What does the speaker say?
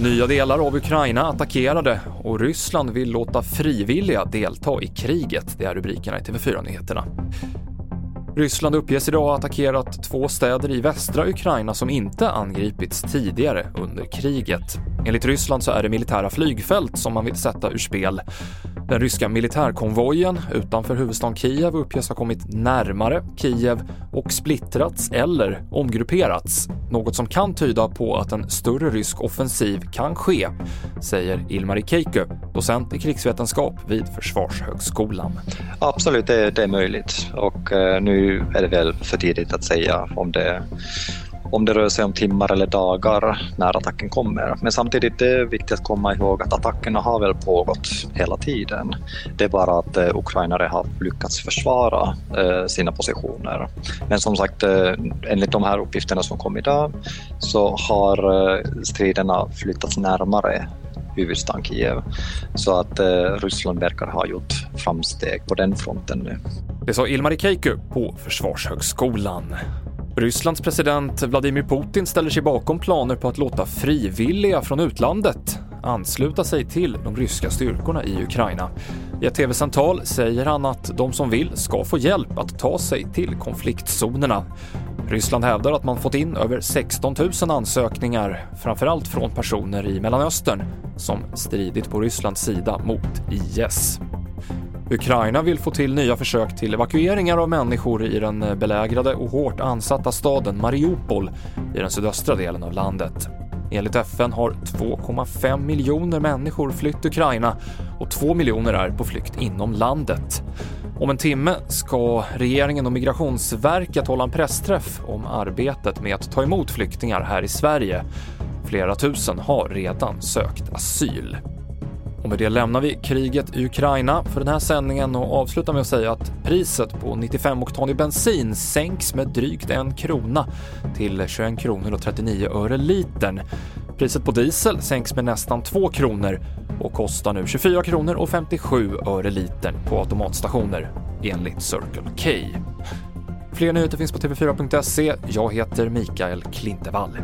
Nya delar av Ukraina attackerade och Ryssland vill låta frivilliga delta i kriget. Det är rubrikerna i TV4-nyheterna. Ryssland uppges idag ha attackerat två städer i västra Ukraina som inte angripits tidigare under kriget. Enligt Ryssland så är det militära flygfält som man vill sätta ur spel. Den ryska militärkonvojen utanför huvudstaden Kiev uppges ha kommit närmare Kiev och splittrats eller omgrupperats. Något som kan tyda på att en större rysk offensiv kan ske, säger Ilmari Keikö, docent i krigsvetenskap vid Försvarshögskolan. Absolut, det, är möjligt och eh, nu är det väl för tidigt att säga om det om det rör sig om timmar eller dagar när attacken kommer. Men samtidigt är det viktigt att komma ihåg att attackerna har väl pågått hela tiden. Det är bara att eh, ukrainare har lyckats försvara eh, sina positioner. Men som sagt, eh, enligt de här uppgifterna som kom idag så har striderna flyttats närmare huvudstaden Kiev. Så att Ryssland verkar ha gjort framsteg på den fronten nu. Det sa Ilmari Keiku på Försvarshögskolan. Rysslands president Vladimir Putin ställer sig bakom planer på att låta frivilliga från utlandet ansluta sig till de ryska styrkorna i Ukraina. I ett tv-samtal säger han att de som vill ska få hjälp att ta sig till konfliktzonerna. Ryssland hävdar att man fått in över 16 000 ansökningar, framförallt från personer i Mellanöstern som stridit på Rysslands sida mot IS. Ukraina vill få till nya försök till evakueringar av människor i den belägrade och hårt ansatta staden Mariupol i den sydöstra delen av landet. Enligt FN har 2,5 miljoner människor flytt Ukraina och 2 miljoner är på flykt inom landet. Om en timme ska regeringen och Migrationsverket hålla en pressträff om arbetet med att ta emot flyktingar här i Sverige. Flera tusen har redan sökt asyl. Och med det lämnar vi kriget i Ukraina för den här sändningen och avslutar med att säga att priset på 95-oktanig bensin sänks med drygt en krona till 21 kronor och 39 öre litern. Priset på diesel sänks med nästan 2 kronor och kostar nu 24 kronor och 57 öre litern på automatstationer enligt Circle K. Fler nyheter finns på tv4.se. Jag heter Mikael Klintevall.